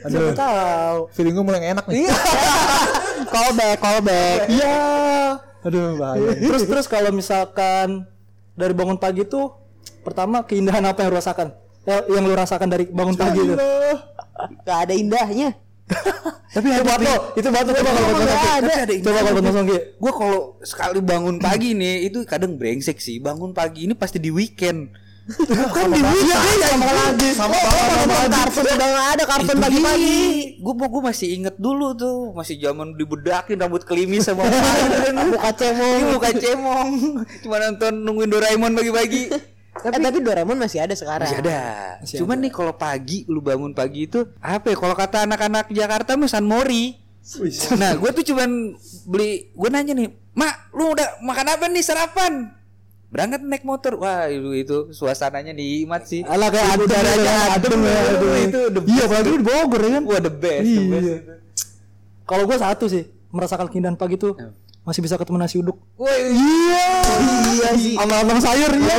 Siapa tahu. Feeling gue mulai enak nih. callback, callback. Iya. Aduh, bahaya. Terus terus kalau misalkan dari bangun pagi tuh pertama keindahan apa yang lu rasakan? Eh, yang lu rasakan dari bangun pagi itu. Gak ada indahnya. Tapi itu buat lo, itu buat lo coba kalau buat Ongki. ada Coba kalau buat Mas Ongki. gue kalau sekali bangun pagi nih itu kadang brengsek sih bangun pagi ini pasti di weekend Bukan di Wiki ya sama lagi. Sama banget kartun udah nggak ada kartun pagi-pagi Gue mau gue masih inget dulu tuh, masih zaman dibedakin rambut klimis sama muka cemong Iya, muka cemong. Cuma nonton nungguin Doraemon pagi-pagi. tapi, eh, tapi Doraemon masih ada sekarang Masih ada. Cuman nih kalau pagi lu bangun pagi itu apa ya? Kalau kata anak-anak Jakarta mah San Mori. Nah, gue tuh cuman beli, gue nanya nih, Mak, lu udah makan apa nih sarapan? Berangkat naik motor, wah itu, itu suasananya nikmat sih. Alah kayak Udaranya ya, adem, adem ya, itu the Iya, apalagi di Bogor ya kan. Wah the best, the best. Iya. Kalau gue satu sih, merasakan keindahan pagi tuh masih bisa ketemu nasi uduk. Wah, Iya, iya sih. Sama abang sayur, iya.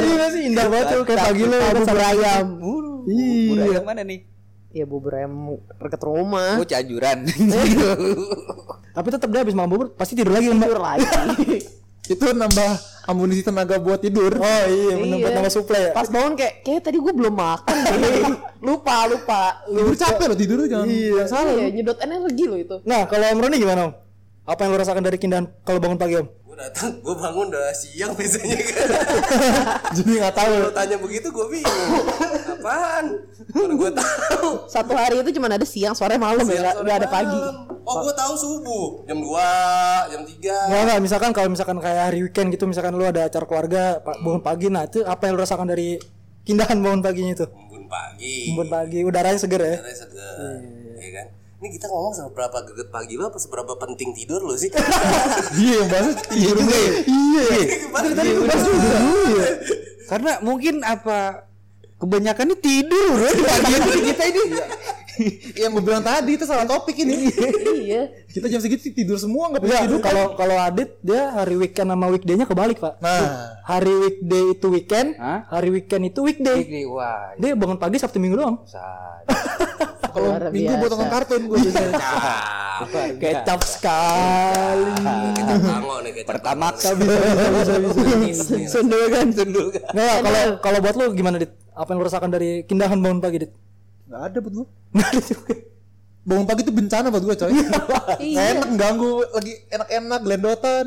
Iya sih, indah banget tuh kayak pagi lo. kan bubur ayam Iya. Iya. yang mana nih? ya bubur ayam dekat rumah Oh, Cianjuran. Tapi tetap dia habis makan bubur pasti tidur lagi tidur lagi Itu nambah amunisi tenaga buat tidur. Oh iya, menambah tambah suplai ya. pas bangun kayak kayak tadi gue belum makan lupa lupa Tidur capek loh tidur jangan. Iya. salah ya nyedot energi lo itu Nah, kalau Om Roni gimana, Om? Apa yang lo rasakan dari keindahan kalau bangun pagi, Om? Gue datang gue bangun udah siang biasanya kan. Jadi nggak tahu. kalau tanya begitu gue bingung. Apaan? Kalau gue tahu. Satu hari itu cuma ada siang sore malam ya nggak- Sore nggak ada pagi. Oh gue tahu subuh. Jam 2 jam 3 Nggak, nggak. Misalkan kalau misalkan kayak hari weekend gitu, misalkan lu ada acara keluarga, bangun pagi, nah itu apa yang lo rasakan dari keindahan bangun paginya itu? bangun pagi. Bangun pagi, udaranya seger ya. Caranya seger. Ya kan ini kita ngomong seberapa geget pagi lo apa seberapa penting tidur lo sih Iya yang bahas tidur juga ya. Iya. tadi Iya. Karena mungkin apa kebanyakan ini tidur ya di pagi ini kita ini. Yang gue bilang tadi itu salah topik ini. iya Kita jam segitu tidur semua nggak bisa tidur. kalau kalau Adit dia hari weekend sama weekday-nya kebalik, Pak. Nah, Hari weekday itu weekend, Hah? hari weekend itu weekday. Ini wah. Dia bangun pagi Sabtu Minggu doang. Sad. kalau minggu buat nonton kartun gue. Kecap sekali. kita tango nih kita Pertama sundulkan sundulkan Nggak, kalau kalau buat lu gimana, Dit? Apa yang lu rasakan dari keindahan bangun pagi, Dit? Nggak ada buat gue. Nggak ada juga. Bangun pagi itu bencana buat gue coy. Nggak Iya. enak ganggu lagi enak-enak gelendotan.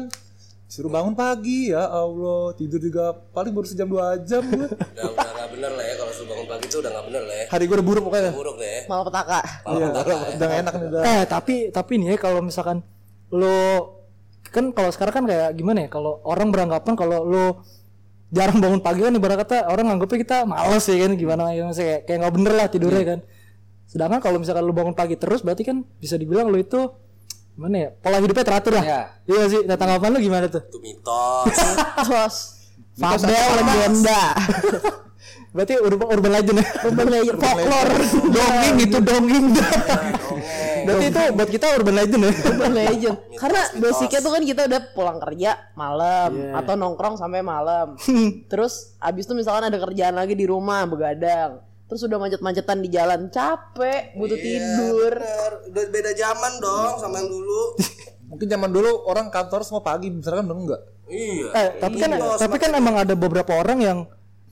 Suruh bangun pagi ya Allah tidur juga paling baru sejam dua jam gue. udah udah nggak bener lah ya kalau suruh bangun pagi itu udah nggak bener lah ya Hari gue udah buruk pokoknya. buruk deh malah petaka Iya, udah nggak enak nih udah. Eh, tapi tapi nih ya kalau misalkan lu kan kalau sekarang kan kayak gimana ya? Kalau orang beranggapan kalau lu jarang bangun pagi kan ibarat kata orang nganggapnya kita males ya kan gimana ya kayak kayak nggak bener lah tidurnya kan. Sedangkan kalau misalkan lu bangun pagi terus berarti kan bisa dibilang lu itu gimana ya? Pola hidupnya teratur lah. Iya. Iya sih. Nah, tanggapan lu gimana tuh? itu mitos Sos Fabel legenda Berarti urban, urban legend ya? urban legend folklore. Dongeng itu dongeng. berarti itu buat kita urban legend ya? urban legend. Karena basicnya tuh kan kita udah pulang kerja malam atau nongkrong sampai malam. Terus abis itu misalkan ada kerjaan lagi di rumah begadang. Terus udah macet-macetan di jalan capek butuh tidur. Bener. udah beda zaman dong sama yang dulu. Mungkin zaman dulu orang kantor semua pagi, misalkan enggak. iya. Eh, tapi kan tapi kan emang ada beberapa orang yang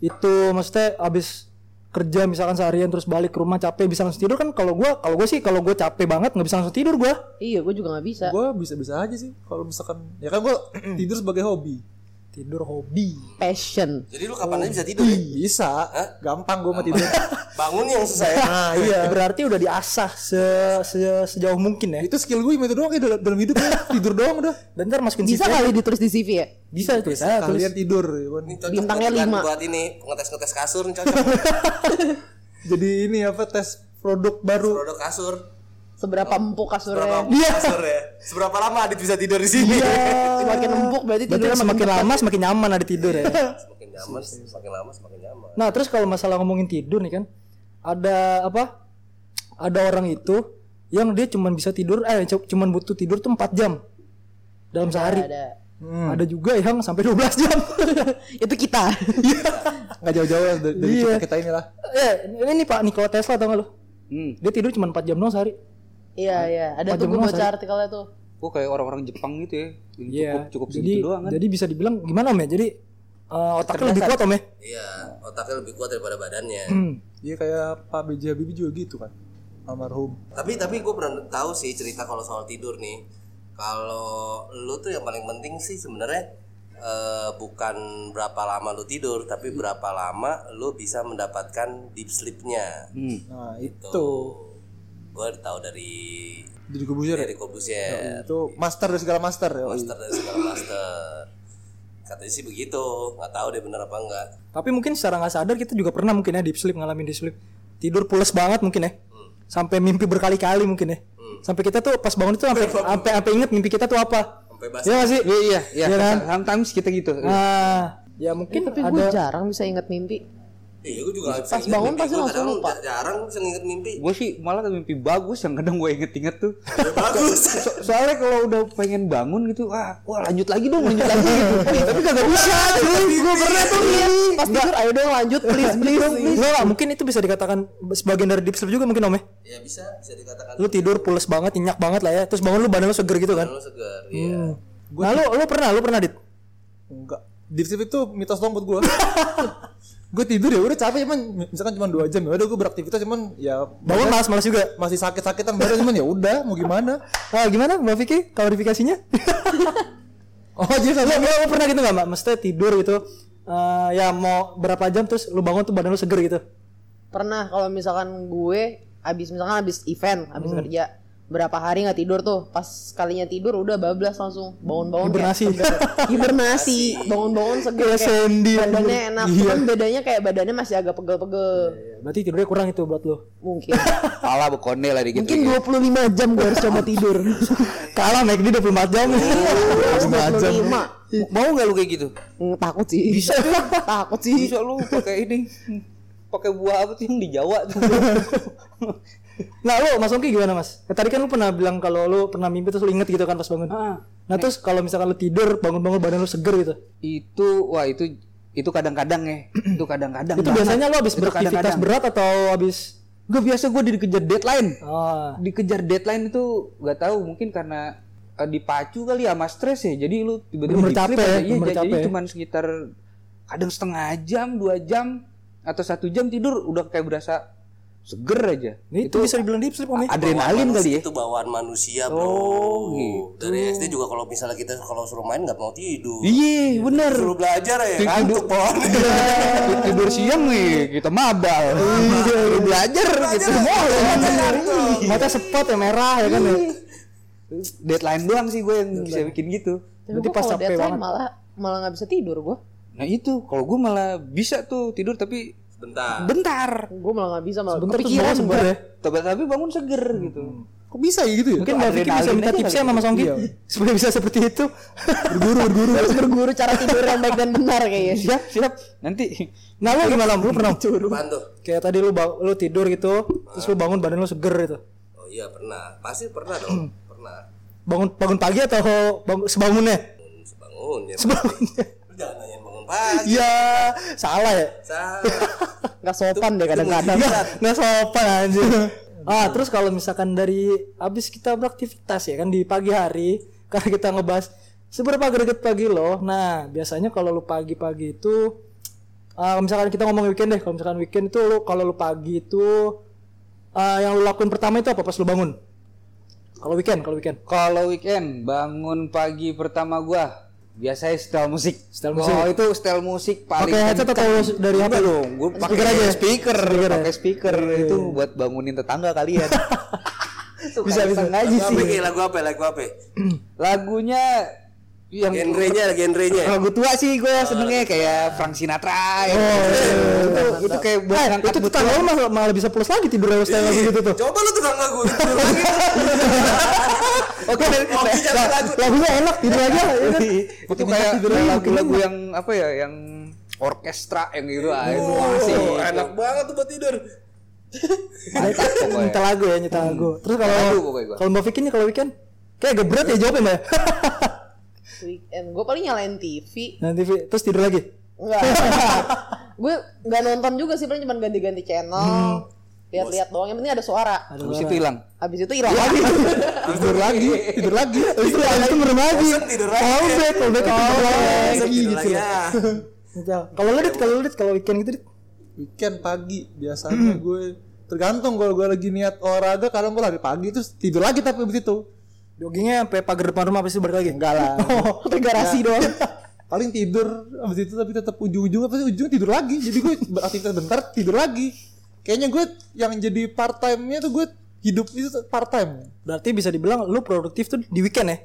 itu maksudnya abis kerja misalkan seharian terus balik ke rumah capek bisa langsung tidur kan? Kalau gua kalau gua sih kalau gua capek banget nggak bisa langsung tidur gua. Iya gue juga nggak bisa. Gue bisa-bisa aja sih kalau misalkan ya kan gue tidur sebagai hobi. Tidur hobi passion jadi lu kapan aja bisa tidur ya? Bisa, gampang gue mah tidur. bangun yang susah ya nah iya. berarti udah diasah se, se- sejauh mungkin ya Itu skill gue itu doang ya dalam, dalam hidup ya. tidur doang udah. dan ntar masukin bisa CV. kali ditulis di CV ya bisa tuh saya tulis Kalian tidur ya kan. Ini Bintangnya buat- lima. buat ini ngetes-ngetes kasur nih cocok Jadi ini apa tes produk baru. produk kasur seberapa empuk Seberapa kasurnya kasur ya? Seberapa lama Adit bisa tidur di sini? Semakin empuk berarti berarti tidurnya semakin lama semakin nyaman ada tidur ya? Semakin nyaman semakin lama semakin nyaman. Nah terus kalau masalah ngomongin tidur nih kan ada apa? Ada orang itu yang dia cuman bisa tidur eh cu- cuman butuh tidur tuh 4 jam dalam sehari. ada. Ada juga yang sampai 12 jam. Itu kita. Nggak jauh-jauh lah dari, dari Iya. kita, kita inilah. eh ini Pak Nikola Tesla tau gak lu? Hmm. dia tidur cuma 4 jam doang sehari iya iya ada tuh gue baca artikelnya tuh Gua kayak orang-orang Jepang gitu ya. yang Cukup cukup jadi segitu doang kan. jadi bisa dibilang gimana om ya jadi eh, otaknya lebih kuat om ya iya otaknya lebih kuat daripada badannya Hmm. Iya kayak Pak B.J. Habibie juga gitu kan. Almarhum. tapi tapi gue pernah tahu sih cerita kalau soal tidur nih kalau lu tuh yang paling penting sih sebenarnya eh, bukan berapa lama lu tidur tapi berapa lama lu bisa mendapatkan deep sleepnya Nah, itu itu. Gue tahu dari Jadi Corbuzier ya? dari Corbusier Itu master dari segala master ya. master dari segala master katanya sih begitu nggak tahu deh bener apa enggak Tapi mungkin secara nggak sadar kita juga pernah mungkin ya deep sleep ngalamin deep sleep. Tidur pules banget mungkin ya. Sampai mimpi berkali-kali mungkin ya. Sampai kita tuh pas bangun itu sampai sampai sampai inget mimpi kita tuh apa. Iya nggak sih? Iya iya iya. Iya kan? Sometimes kita gitu. Nah, ya mungkin tapi ada gue jarang bisa inget mimpi iya gue juga Pas bangun mimpi. pasti langsung kadang lupa. ja- jarang bisa nginget mimpi Gue sih malah mimpi bagus yang kadang gue inget-inget tuh. Ya, bagus So- soalnya kalau udah pengen bangun gitu, wah, wah lanjut lagi dong, lanjut lagi gitu. Tapi kagak bisa, gue pernah tuh. pas tidur ayo dong lanjut please please, please. Enggak, mungkin itu bisa dikatakan sebagian dari deep sleep juga mungkin Om ya. ya bisa bisa dikatakan Lu tidur pules banget, nyenyak banget lah ya. Terus bangun lu badan lu seger gitu kan. lu segar iya Nah, lu lu pernah, lu pernah dit? Enggak. Deep sleep itu mitos doang buat gue. gue tidur ya udah capek cuman misalkan cuma dua jam ya udah gue beraktivitas cuman ya Bangun malas-malas juga. masih sakit-sakitan badan cuman ya udah mau gimana Wah, gimana Mbak Vicky klarifikasinya? oh jadi lu, lu, lu pernah gitu nggak Mbak? Mesti tidur gitu. eh, ya mau berapa jam terus lu bangun tuh badan lu seger gitu. pernah kalau misalkan gue abis misalkan abis event abis kerja berapa hari nggak tidur tuh? Pas kalinya tidur udah bablas langsung. Bangun-bangun Hibernasi. hibernasi. Bangun-bangun seger Kayak kayak Sandy, badannya enak. Iya. cuman bedanya kayak badannya masih agak pegel-pegel. Berarti tidurnya kurang itu buat lu. mungkin. Pala bekonde lah dikit. mungkin 25 jam gue harus coba tidur. Kalah McD 24 jam. harus 25 Mau nggak lu kayak gitu? Hmm, takut sih. Bisa. Takut sih. Bisa lu pakai ini, pakai buah apa tuh yang di Jawa tuh. Nah, lu Mas Ongki gimana, Mas? Ya, tadi kan lu pernah bilang kalau lu pernah mimpi terus lu inget gitu kan pas bangun. Nah, terus kalau misalkan lu tidur, bangun-bangun badan lu seger gitu. itu, wah itu itu kadang-kadang ya, itu kadang-kadang. Itu banget. biasanya lu habis beraktivitas berat atau habis Gue biasa gue dikejar deadline. Oh, Dikejar deadline itu gak tahu mungkin karena eh, dipacu kali ya sama stres ya. Jadi lu tiba-tiba capek, aja. Iya, jadi capek. cuman sekitar kadang setengah jam, dua jam atau satu jam tidur udah kayak berasa seger aja. itu, bisa dibilang deep sleep, Om. ya? Adrenalin kali ya. itu bawaan manusia bro Oh, gitu. dari SD juga kalau misalnya kita kalau suruh main nggak mau tidur Iya, bener. suruh belajar ya ngantuk pohon tidur siang nih kita mabal Iya, belajar gitu Mata sepot ya merah ya kan ya. deadline doang sih gue yang bisa bikin gitu tapi pas banget. malah malah nggak bisa tidur gue nah itu kalau gue malah bisa tuh tidur tapi bentar. Bentar. Gue malah nggak bisa malah Bentar seger gue ya. tapi tapi bangun seger gitu. Kok bisa ya gitu ya? Mungkin Mbak Vicky bisa minta tipsnya sama Mas Ongki supaya bisa seperti itu. berguru berguru. Harus berguru cara tidur yang baik dan benar kayaknya. Siap siap. Nanti. Nah, lu gimana? Lu pernah kayak tadi lu ba- lu tidur gitu, terus lu bangun badan lu seger gitu. oh iya pernah. Pasti pernah dong. Pernah. Bangun bangun pagi atau bangun sebangunnya? bangun sebangun ya Sebangunnya. Pagi Iya, salah ya. salah nggak sopan deh kadang-kadang Nggak, nggak sopan anjir. Ah, terus kalau misalkan dari habis kita beraktivitas ya kan di pagi hari, karena kita ngebahas seberapa greget pagi lo. Nah, biasanya kalau lu pagi-pagi itu ah, misalkan kita ngomong weekend deh, kalau misalkan weekend itu lu kalau lu pagi itu ah, yang lu lakuin pertama itu apa pas lu bangun? Kalau weekend, kalau weekend. kalau weekend bangun pagi pertama gua biasanya setel musik. Setel musik. oh itu setel musik paling Pakai headset atau dari Enggak dong gue pakai Speaker aja ya? speaker Speaker ya? pakai speaker. Itu buat bangunin tetangga kalian. Bisa bisa. ngaji apa kayak lagu apa lagu apa lagunya yang genrenya genrenya lagu tua sih gue senengnya kayak Frank Sinatra ya. itu, itu kayak buat Eh, itu tetangga lu malah, malah bisa plus lagi tidur lewat style lagu gitu tuh. coba lu tukang lagu Oke, Mau bicara lagu Lagunya enak tidur aja. ya kan? itu kayak lagu-lagu yang apa ya, yang orkestra yang gitu ah, itu asik. Oh, enak banget tuh buat tidur. Nyetel lagu ya, nyetel lagu. Terus kalau Lagu kalau Vicky nih kalau weekend kayak agak berat ya jawabnya Mbak. weekend gue paling nyalain TV Nanti Vi, terus tidur lagi. Enggak. gue nggak nonton juga sih paling cuma ganti-ganti channel. Lihat-lihat doang. Yang penting ada suara. Habis itu hilang. Habis itu hilang lagi. tidur lagi tidur lagi Terus itu itu merem lagi. tidur lagi. Call back, call back, call back Tidur lagi gitu. lagi ya Nyetel. Kalau lu dit, kalau lu dit, kalau weekend gitu dit. weekend pagi biasanya gue tergantung kalau gue lagi niat olahraga kadang gue lari pagi terus tidur lagi tapi begitu Joggingnya sampai pagar depan rumah pasti balik lagi. Enggak lah. Sampai garasi doang. paling tidur abis itu tapi tetap ujung-ujungnya pasti ujungnya tidur lagi jadi gue beraktivitas bentar tidur lagi kayaknya gue yang jadi part time nya tuh gue hidup itu part time Berarti bisa dibilang lu produktif tuh di weekend ya?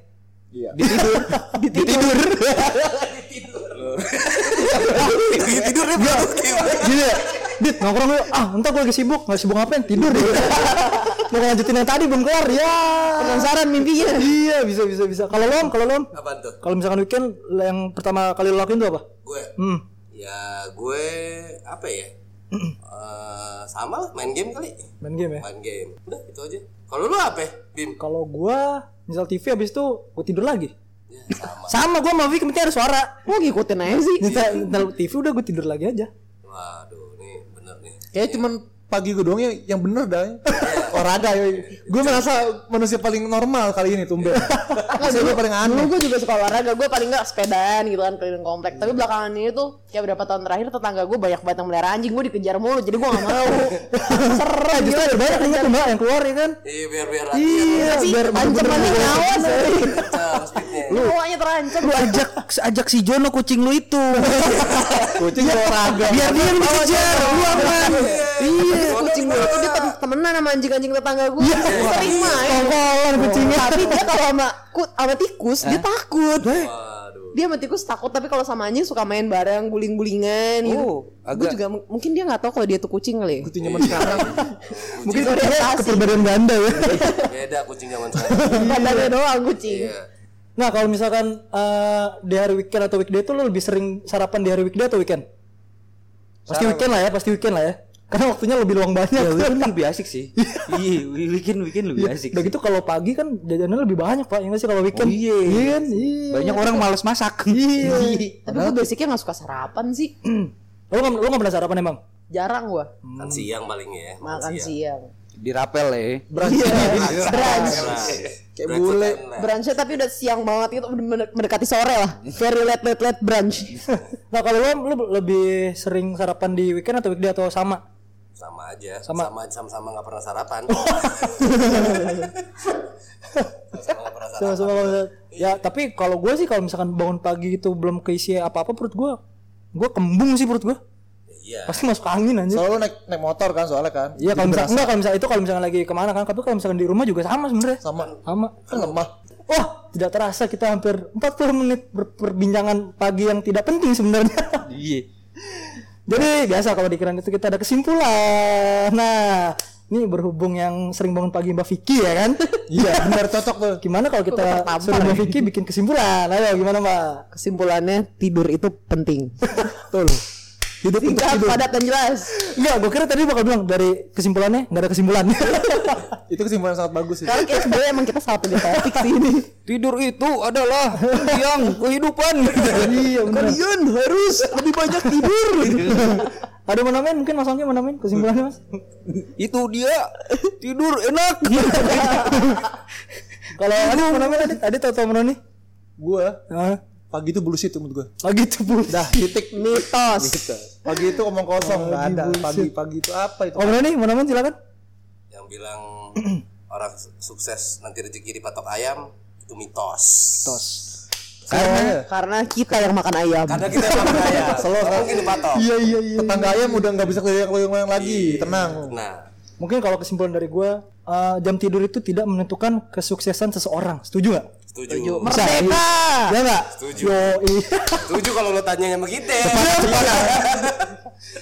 iya Di tidur. di tidur. tidur dia produktif Gini ya. Dit nongkrong lu. Ah, entar gue lagi sibuk. Nggak sibuk ngapain? Tidur deh. Mau lanjutin yang tadi belum kelar ya. Penasaran mimpinya. Iya, bisa bisa bisa. Kalau lo, kalau lo, tuh kalau misalkan weekend yang pertama kali lo lakuin tuh apa? gue Hmm. ya gue apa ya Eh, sama lah main game kali Main game ya. main game udah itu aja kalau lu apa bim Kalau gua misal TV habis itu gue tidur lagi. ya, sama Sama gua sama Vicky penting ada suara. Mau ngikutin aja sih. Nyetel TV udah gue tidur lagi aja. waduh Kayak cuman pagi gue doang yang, yang bener dah olahraga ya. gue merasa manusia paling normal kali ini tumben manusia gue paling Dulu aneh gue juga suka olahraga, gue paling gak sepedaan gitu kan keliling komplek. Tapi belakangan ini tuh kayak berapa tahun terakhir tetangga gue banyak banget yang melihara anjing, gue dikejar mulu, jadi gue gak mau. Serem Eh, justru ada banyak yang tuh mbak yang keluar ya kan. iya biar biar Iya, biar ancamannya nyawa sih. kencang speednya Nyawanya terancam. Lu ajak ajak si Jono kucing lu itu. kucing olahraga Biar dia yang dikejar. Lu aman. Iya, kucing gue tuh dia tem- temenan sama anjing-anjing tetangga gue. Sering main. Kongkolan kucingnya. Tapi dia kalau sama ku- sama tikus dia takut. waduh Dia sama tikus takut tapi kalau sama anjing suka main bareng guling-gulingan gitu. Oh, Gue agak- juga mungkin dia nggak tahu kalau dia tuh kucing kali. ya. kucing zaman sekarang Mungkin dia kepribadian ganda ya. beda kucing zaman sekarang Badannya doang kucing. iya Nah kalau misalkan eh, di hari weekend atau weekday itu lo lebih sering sarapan di hari weekday atau weekend? Pasti weekend lah ya, pasti weekend lah ya. Karena waktunya lebih luang banyak. Ya weekend lebih asik sih. Iya, weekend weekend lebih asik. Udah gitu kalau pagi kan jajannya lebih banyak pak, ya nggak sih kalau weekend? Oh, iya. Iya kan? Iya. Banyak orang malas masak. Iya. Tapi gue basicnya gak suka sarapan sih. lo nggak lo nggak pernah sarapan emang? Jarang gue kan siang paling ya makan siang. Dirapel ya. Iya, brunch. kayak bule Brunchnya tapi udah siang banget itu mendekati sore lah. Very late late late brunch. Nah kalau lo, lo lebih sering sarapan di weekend atau weekday atau sama? Sama aja. Sama. sama sama sama nggak pernah sarapan. Sama nggak pernah sarapan. Sama-sama kalau- ya tapi kalau gue sih kalau misalkan bangun pagi itu belum keisi apa-apa perut gue, gue kembung sih perut gue. iya. Pasti masuk angin anjir. soalnya lu naik naik motor kan soalnya kan. Iya kalau berasa. enggak kalau misalkan itu kalau misalkan lagi ke mana kan tapi kalau misalkan di rumah juga sama sebenarnya. Sama. Sama. Kan lemah. Wah tidak terasa kita hampir 40 menit berperbincangan pagi yang tidak penting sebenarnya. Iya. Jadi biasa kalau di Kiran itu kita ada kesimpulan. Nah ini berhubung yang sering bangun pagi Mbak Vicky ya kan? Iya benar cocok tuh. Gimana kalau kita suruh Mbak Vicky bikin kesimpulan? Ayo gimana Mbak? Kesimpulannya tidur itu penting. tuh hidup untuk Singkat, hidup padat dan jelas. enggak gue kira tadi bakal bilang dari kesimpulannya nggak ada kesimpulan itu kesimpulan sangat bagus sih Karena kayak sebenarnya emang kita salah pilih topik sih ini. Tidur itu adalah yang kehidupan. iya benar Kalian harus lebih banyak tidur. ada mau namain mungkin Mas Anggi mau kesimpulannya Mas itu dia tidur enak. Kalau Adit mau namain Adit, Adit atau mau nih? gue Ah, pagi itu bullshit menurut gue oh gitu bu. dah titik Mitos. pagi itu omong kosong nggak ada pagi pagi itu apa itu Oh nih namain silakan. yang bilang orang su- sukses nanti rezeki dipatok ayam itu mitos Tos. karena Karena kita yang makan ayam. karena kita makan ayam Selalu- mungkin dipatok Iya iya iya. tetangga ayam udah nggak bisa keliling keliling lagi tenang nah Mungkin kalau kesimpulan dari gue, uh, jam tidur itu tidak menentukan kesuksesan seseorang. Setuju nggak? Setuju Merdeka. Ya nggak? Setuju. Yo, iya. setuju kalau lo tanya sama kita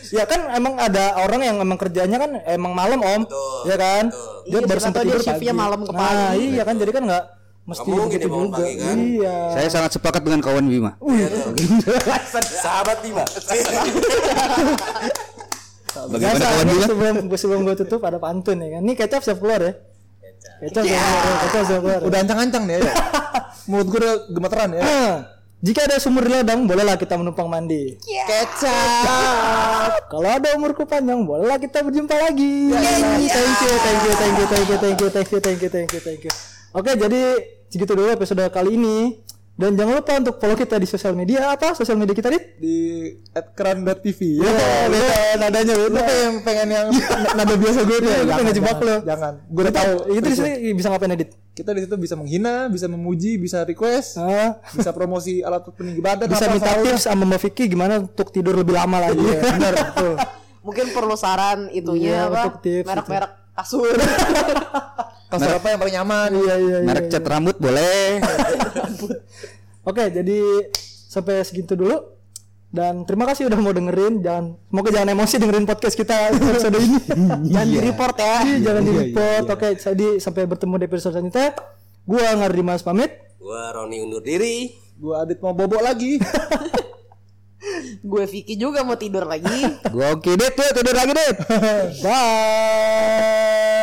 ya kan emang ada orang yang emang kerjanya kan emang malam om, Betul, ya kan? betul. Dia Iya, baru sempat tidur pagi. malam ke Nah, pagi. iya kan jadi kan nggak mesti Nggak mungkin bangun juga. pagi, kan? Iya. Saya sangat sepakat dengan kawan Bima. sahabat Bima Bagaimana Biasa, kawan Bima? sebelum sebelum gue tutup ada pantun ya kan. Ini kecap siap keluar ya. Keluar, ya. keluar. udah ancang-ancang nih ya mulut gue udah gemeteran ya jika ada sumur di ladang, bolehlah kita menumpang mandi. Kecap. Kalau ada umurku panjang, bolehlah kita berjumpa lagi. Thank you, thank you, thank you, thank you, thank you, thank you, thank you, thank you, thank you, thank you. Oke, jadi segitu dulu episode kali ini. Dan jangan lupa untuk follow kita di sosial media apa? Sosial media kita dit? di @kran.tv. Ya, beda nadanya beda. Lu pengen pengen yang nada biasa gue tuh. Iya, gue pengen jangan, lu. Jangan. Gue udah tahu. Itu di sini bisa ngapain edit? Kita di situ bisa menghina, bisa memuji, bisa request, Ah, bisa promosi alat peninggi badan bisa apa, minta tips sama Mbak Vicky gimana untuk tidur lebih lama lagi. Iya, benar betul. Mungkin perlu saran itunya Iya, apa? Merek-merek kasur. Kasur apa yang paling nyaman? Iya iya iya. Merek cat rambut boleh. Oke, jadi sampai segitu dulu. Dan terima kasih udah mau dengerin. Jangan semoga jangan emosi dengerin podcast kita episode ini. Jangan di report ya. Iya, jangan di report. Oke, jadi sampai bertemu di episode selanjutnya. Gua Ngardi Mas pamit. Gua Roni undur diri. Gua Adit mau bobok lagi. Gue Vicky juga mau tidur lagi. Gua oke deh tuh tidur lagi deh. Bye.